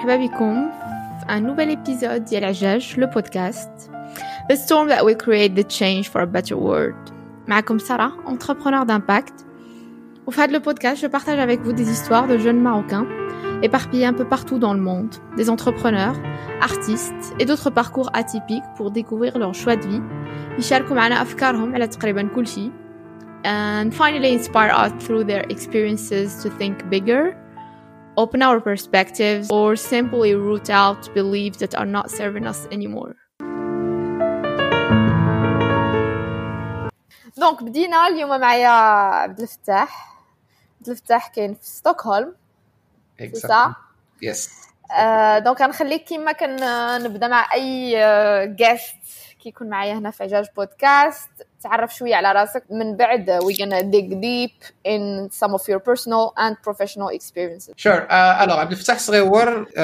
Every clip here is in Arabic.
مرحبا بكم في un nouvel épisode ديال عجاج le podcast The storm that will create the change for a better world معكم سارة entrepreneur d'impact Au fait le podcast je partage avec vous des histoires de jeunes marocains éparpillés un peu partout dans le monde des entrepreneurs artistes et d'autres parcours atypiques pour découvrir leur choix de vie يشاركوا معنا أفكارهم على تقريبا كل شيء and finally inspire us through their experiences to think bigger open our perspectives, or simply root out beliefs that are not serving us anymore. دونك بدينا اليوم معايا عبد الفتاح عبد الفتاح كاين في ستوكهولم صح يس دونك غنخليك كيما كنبدا مع اي جيست كيكون معايا هنا في عجاج بودكاست تعرف شوية على راسك من بعد we gonna dig deep in some of your personal and professional experiences. Sure. uh, alors عبد الفتاح صغيور uh,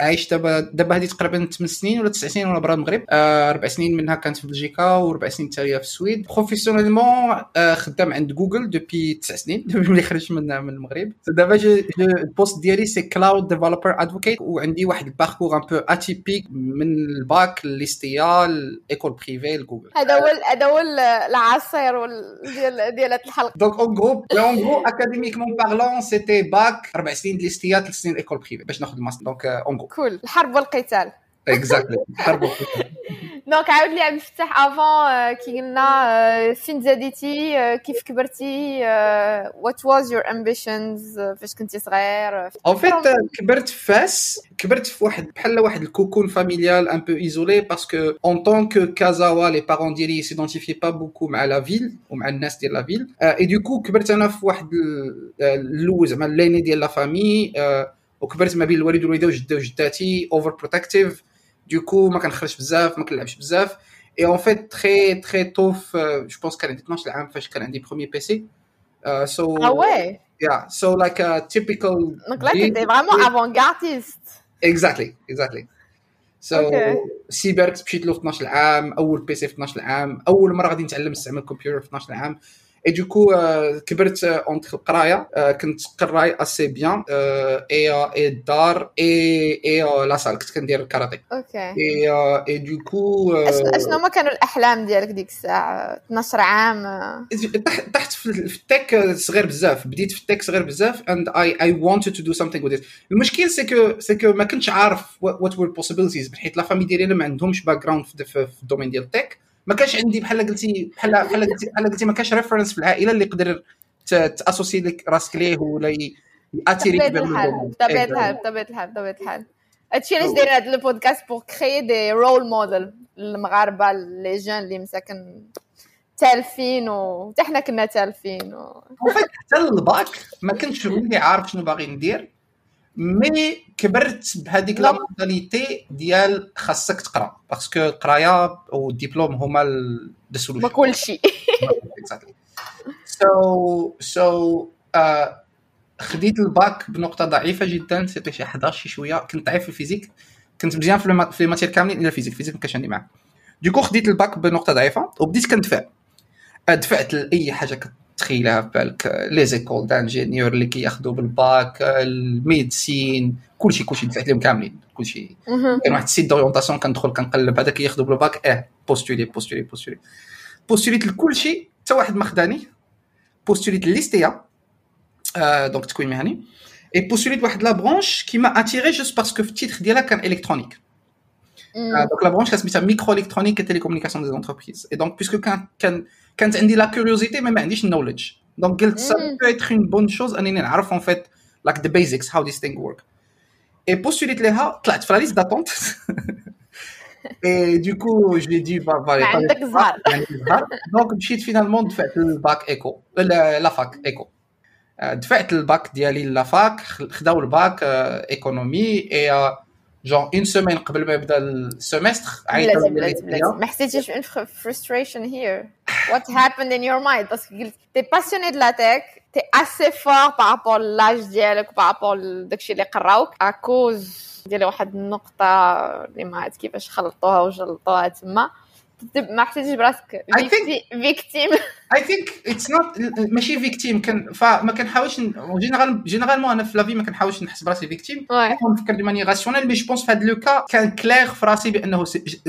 عايش دابا دابا هذه تقريبا 8 سنين ولا 9 سنين وأنا برا المغرب. uh, أربع سنين منها كانت في بلجيكا وأربع سنين التاليه في السويد. professionnellement uh, خدام عند جوجل depuis 9 سنين ملي خرجت من من المغرب. دابا ال poste ديالي c'est Cloud Developer Advocate وعندي واحد ال parcours un peu atypique من الباك ليستيا الايكول بريفي لجوجل هذا هو هذا هو العصير ديال ديال الحلقة. donc en gros en gros académiquement parlant c'était bac أربع سنين ديال ليستيا ثلاث سنين école privée باش ناخذ ال master donc en gros cool الحرب والقتال exactly الحرب والقتال donc عاود لي عبد الفتاح avant que قلنا فين تزاديتي كيف كبرتي what was your ambitions فاش كنتي صغير اون فيت كبرت في فاس كبرت في واحد بحال واحد ال cocon familial un peu isolé parce que en tant que casaoui les parents ديالي s'identifiaient pas beaucoup مع la ville ومع الناس ديال la ville et du coup كبرت أنا في واحد الأول زعما l'aîné ديال la famille وكبرت ما بين الوالد والوالده وجده وجداتي overprotective du coup ما كنخرجش بزاف ما كنلعبش بزاف et en fait très très tôt je pense كان عندي 12 عام فاش كان عندي premier PC so ah oui yeah so like a typical donc là t'étais vraiment avant-gardiste. Exactly exactly. So cyber مشيت له في 12 عام اول PC في 12 عام اول مره غادي نتعلم نستعمل الكمبيوتر في 12 عام et du coup كبرت entre القرايه كنت قراي assez bien et et الدار et et la salle كنت كندير الكاراتي أوكي. اي اي دوكو أشنو هما كانوا الأحلام ديالك ديك الساعة؟ 12 عام طحت في ال tech صغير بزاف بديت في ال tech صغير بزاف and I I wanted to do something with it. المشكل c'est que c'est que ما كنتش عارف what were possibilities حيت la famille ديالي ما عندهمش background في ال domaine ديال ال tech. ما كانش عندي بحال قلتي بحال بحال قلتي بحال قلتي ما كانش référence في العائلة اللي يقدر t'associer لك راسك ليه ولا يattirer ك بطبيعه الحال بطبيعه الحال بطبيعه الحال بطبيعه الحال. هادشي علاش داير هاد ال podcast pour créer des role models للمغاربه les jeunes اللي مساكن تالفين و حتى حنا كنا تالفين و... حتى الباك ما كنتش عارف شنو باغي ندير. mais كبرت بهذيك la mentalité ديال خاصك تقرا parce que القرايه والدبلوم هما ال solution كل شيء. so so خديت الباك بنقطة ضعيفة جدا c'était شي 11 شي شوية. كنت ضعيف في ال physique. كنت مزيان في في ال matières كاملين إلا ال physique. ال physique ما كانش عندي معاه. du coup خديت الباك بنقطة ضعيفة وبديت كندفع. دفعت لأي حاجة تخيلها في بالك les écoles d'ingénieurs اللي كياخذوا بال bac ال médecine كلشي كلشي دفعت لهم كاملين كلشي. كان واحد ال site d'orientation كندخل كنقلب هذا كياخذوا بالباك. آه postuler postuler postuler postulيت لكلشي حتى واحد ما خداني postulيت ل EST يا. آه donc تكوين مهني. et postulيت واحد la branche qui m'a attiré juste parce que في ال titre ديالها كان électronique donc la branche كان سميتها micro-électronique et télécommunication des entreprises et donc puisque كان كان كانت عندي la curiosité mais ما عنديش ال knowledge donc قلت ça peut être une bonne chose انني نعرف en fait like the basics how this thing work et postulيت ليها طلعت في la liste d'attente et du coup je dis voilà عندك زهر donc مشيت finalement دفعت ال bac éco la fac éco دفعت الباك ديالي la fac خداو ال bac économie et genre une semaine قبل ما يبدا ال semestre لازم ما حسيتيش ان frustration here what happened in your mind parce que قلت t'es passionné de la tech t'es assez fort par rapport l'âge ديالك par rapport داكشي اللي قراوك à cause ديال واحد النقطة اللي ما عرفت كيفاش خلطوها وجلطوها تما. ما حسيتيش براسك victime I think it's not ماشي victime كان فما كنحاولش général généralement أنا في la vie ما كنحاولش نحس براسي victime oui نفكر de manière rationnelle mais je pense في هذا le cas كان clair في راسي بأنه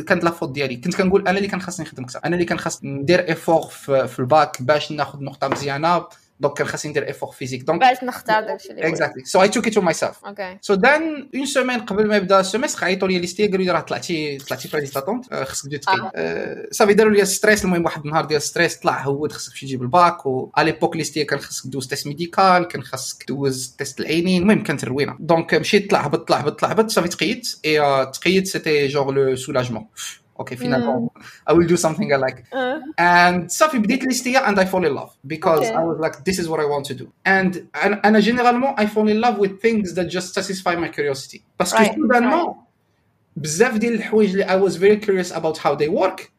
كانت la faute ديالي. كنت كنقول أنا اللي كان خاصني نخدم أكثر أنا اللي كان خاص ندير effort في الباك باش ناخذ نقطة مزيانة. donc كان خاصني ندير effort physique donc باش نختار داكشي so I talk to myself okay so dans une semaine قبل ما يبدأ ال semestre عيطوا لي l'EST قالوا لي راه طلعتي طلعتي في liste attente آه، خصك تجي تقيد آه، صافي داروا لي stress المهم واحد النهار ديال stress طلع هبط خصك تجيب الباك. و l'époque l'EST كان خصك دوز test médical كان خصك دوز test العينين. المهم كانت الروينة. donc مشيت طلع هبط طلع هبط طلع هبط. صافي تقيدت. et آه، تقيدت c'était genre le soulagement اوكي فينالمون I will do something I like آه. and صافي بديت ليستيا and I fall in love because Okay. I was like this is what I want to do and أنا أنا généralement I fall in love with things that just satisfy my curiosity parce que Right, soudainement بزاف ديال الحوايج اللي I was very curious about how they work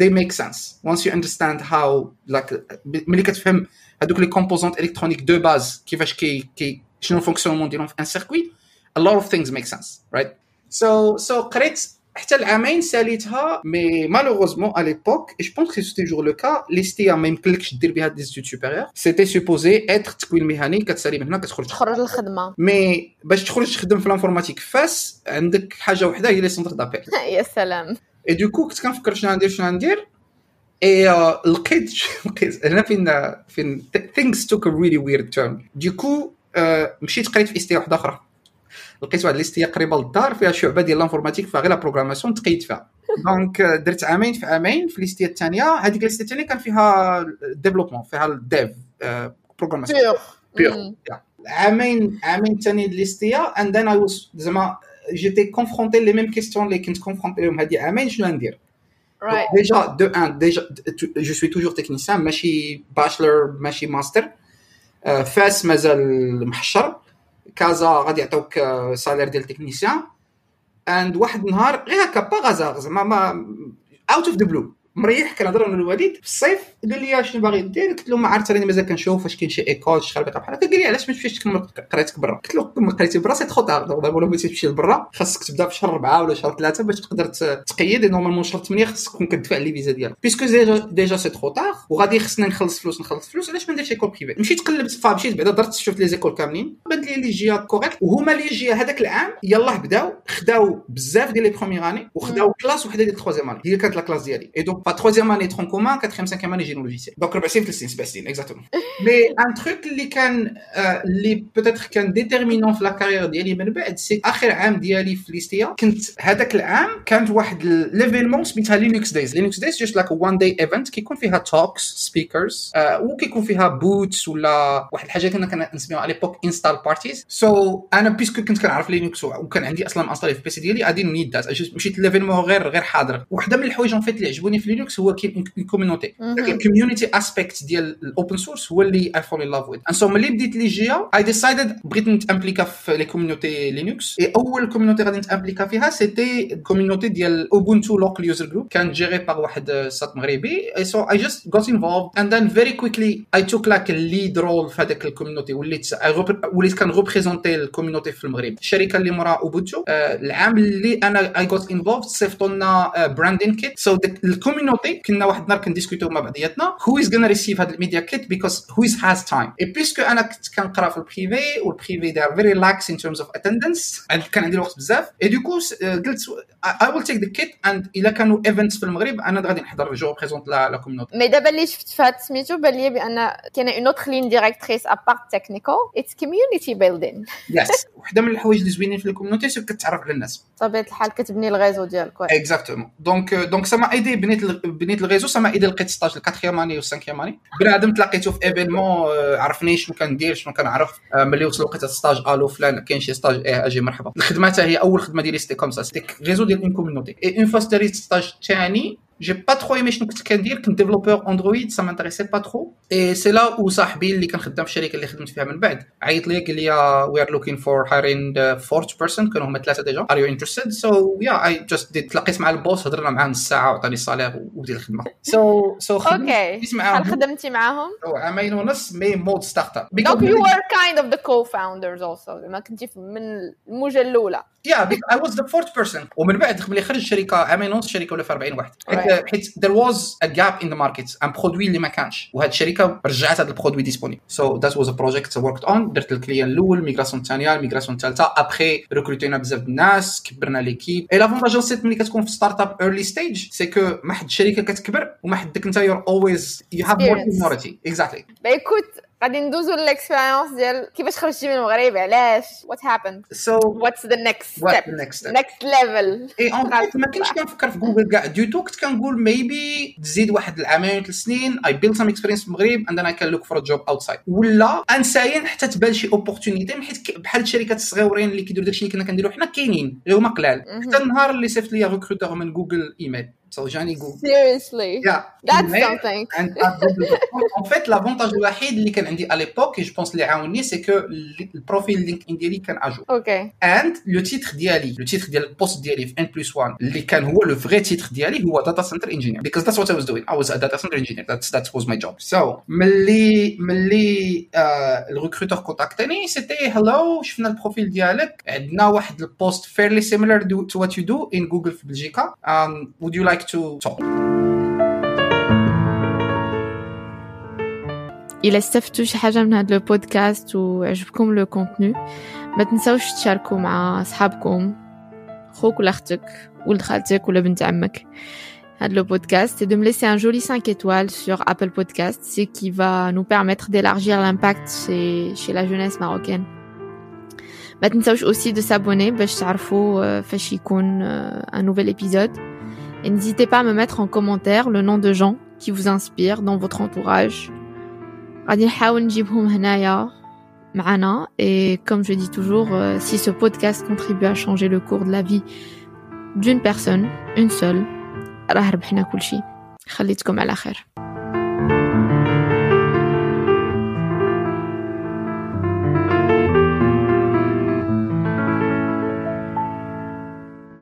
they make sense once you understand how like ملي كتفهم هذوك لي كومبوزونت الكترونيك دو باز كيفاش كي كي شنو الفونكسيونمون ديالهم في ان سيركوي a lot of things make sense right so so قريت حتى العامين ساليتها mais malheureusement à l'époque et je pense que c'était toujours le cas l'ISTA ما يمكنلكش دير بها des études supérieures c'était supposé être تكوين مهني كتسالي من هنا كتخرج. تخرج الخدمه mais باش تخرج تخدم في l'informatique فاس عندك حاجة وحدة هي les centres d'appel. يا سلام. et du coup كنت كنفكر شنو غندير شنو غندير. اي لقيت لقيت هنا فين فين things took a really weird turn. du coup آه، مشيت قريت في ISTA واحدة أخرى. لقيت واحد ال ISTA قريبة للدار فيها شعبه ديال l'informatique فيها غير la programmation تقيت فيها. donc آه، درت عامين في عامين في ال ISTA الثانية. هذيك ال ISTA الثانية كان فيها développement فيها ال dev programmation. مم. عامين عامين ثاني l'ISTA and then I was زعما j'étais confronté les mêmes questions اللي كنت confronté لهم. هذه عامين شنو ندير right déjà deux ans déjà je suis toujours technicien ماشي bachelor ماشي ماستر آه، فاس مازال محشر. كازا غادي يعطوك آه، salaire ديال technicien and واحد النهار غير هكا par hasard زعما ما out of the blue مريح كنهضر أنا الوالد في الصيف قال لي شنو باغي دير قلت له ما عرفت راني مازال كنشوف واش كاين شي école شي خربيقه بحال هكا. قال لي علاش ما تمشيش تكمل قرايتك برا؟ قلت له كمل قرايتي برا c'est trop tard دابا ولا بغيتي تمشي لبرا خاصك تبدا في شهر أربعة ولا شهر ثلاثة باش تقدر تقيد normalement شهر 8 خاصك تكون كتدفع لي فيزا ديالك. puisque déjà déjà c'est trop tard وغادي خصني نخلص فلوس نخلص فلوس علاش ما نديرش école privée مشيت قلبت فمشيت بعدا درت شفت les écoles كاملين بان لي l'IGA correcte وهما l'IGA هذاك العام يلاه بداو خداو بزاف ديال les premières années وخداو classe وحدة ديال ال troisième année هي كانت la classe ديالي. et donc فا troisième année tronc commun quatrième cinquième année génie logiciel donc ربع سنين ثلاث سنين سبع سنين exactement mais un truc اللي كان اللي peut-être كان déterminant في la carrière ديالي من بعد c'est اخر عام ديالي في l'ISTA كنت هذاك العام كانت واحد l'événement سميتها Linux Days Linux Days just like one day event كيكون فيها talks speakers وكيكون فيها booths ولا واحد الحاجة كنا كنسميوها à l'époque install parties so أنا puisque كنت كنعرف Linux وكان عندي أصلا installé في ال PC ديالي I didn't need that مشيت l'événement غير غير حاضر وحده من الحوايج en fait اللي عجبوني في Linux هو كاين community. ال community aspect ديال ال open source هو اللي I fell in love with so ملي بديت l'IGA I decided بغيت نتامبليكا في les community Linux et اول community غادي نتامبليكا فيها c'était ال community ديال Ubuntu local user group كان géré par واحد سات مغربي so I just got involved and then very quickly I took like ال lead role في هذاك ال community وليت وليت كان ريبريزونتي ال community في المغرب الشركة اللي مورا Ubuntu العام اللي أنا I got involved صيفطوا لنا branding kit so ال community كنا واحد النهار كنديسكوتو مع بعضياتنا who is gonna receive هذا ال media kit because who has has time et puisque أنا كنت كنقرأ في ال privé وال privé are very lax in terms of attendance كان عندي الوقت بزاف. et du coup قلت I will take the kit and إلا كانوا events في المغرب أنا غادي نحضر je présente la community mais دابا اللي شفت في هاد سميتو بان لي بان كاين une autre ligne directrice à part technical it's community building yes وحده من الحوايج اللي زوينين في ال community كتعرف على الناس بطبيعه الحال كتبني ال réseau ديالك. exactement donc donc ça m'a aidé بنيت بنيت ال réseau ça m'a aidé لقيت stage ال quatrième année وال cinquième année. بنادم تلاقيتو في événement عرفني شنو كندير شنو كنعرف. آه، ملي وصل لقيت stage ألو فلان كاين شي stage إيه أجي مرحبا. الخدمة حتى هي أول خدمة ديالي c'était comme ça réseau ديال un community et une fois stage ثاني j'ai pas trop aimé شنو كنت كندير كنت développeur Android ça m'intéressait pas trop et c'est là où صاحبي اللي كان خدام في الشركة اللي خدمت فيها من بعد عيط لي قال لي we are looking for hiring fourth person كانوا هما ثلاثة déjà are you interested so yeah I just did تلاقيت مع ال boss هضرنا معاه نص ساعه وعطاني ال salaire وبديت الخدمه so so okay شحال خدمتي معاهم عامين ونص mais mode startup donc are kind of the co-founders also ما كنتي من الموجه الاولى yeah I was the fourth person ومن بعد ملي خرج الشركة عامين ونص الشركة ولا في 40 واحد. حيت there was a gap in the market. un produit اللي ما كانش. وهاد الشركة رجعت هذا ال produit disponible so that was a project worked on درت ال client الأول migration الثانية ال migration الثالثة. ابخي ريكروتينا بزاف الناس كبرنا l'équipe et l'avantage c'est ملي كتكون في startup early stage c'est que ما حد الشركة كتكبر وما حدك أنت you're always you have more seniority exactly bah écoute غادي ندوزو ل l'expérience ديال كيفاش خرجتي من المغرب علاش؟ what happened so what's the next step next level et en fait ما كنتش كنفكر في جوجل كاع du tout كنت كنقول maybe تزيد واحد العامين ثلاث سنين I build some experience في المغرب and I can look for job outside ولا inside حتى تبان شي opportunité حيت بحال الشركات الصغيورين اللي كيديروا داكشي اللي كنا كنديروا حنا كاينين اللي هما قلال. حتى النهار اللي صيفط لي recruteur من Google email So جاني Google Seriously. Yeah. That's Mais- something. And at Google.com, en fait l'avantage الوحيد اللي كان عندي à l'époque je pense اللي عاوني c'est que ال profil LinkedIn ديالي كان à jour okay and le titre ديالي le titre ديال ال poste ديالي في N plus 1 اللي كان هو le vrai titre ديالي هو data center engineer because that's what I was doing. I was a data center engineer. That's that was my job. So ملي ملي ال recruteur كونتاكتني c'était hello شفنا ال profil ديالك عندنا واحد ال poste similar do- to what you do in Google في بلجيكا um, would you like to talk إلا استفدتوا شي حاجة من هذا البودكاست وعجبكم لو كونتوني ما تنساوش تشاركوا مع أصحابكم خوك ولا أختك ولد خالتك ولا بنت عمك هذا le podcast et de me laisser un joli 5 étoiles sur Apple Podcast, ce qui va nous permettre d'élargir l'impact chez, chez la jeunesse marocaine. ما تنساوش aussi de s'abonner باش تعرفوا آه، فاش يكون آه، un nouvel épisode. Et n'hésitez pas à me mettre en commentaire le nom de gens qui vous inspirent dans votre entourage. غادي نحاول نجيبهم هنايا معنا et comme je dis toujours euh, si ce podcast contribue à changer le cours de la vie d'une personne une seule راه ربحنا كل شيء خليتكم على خير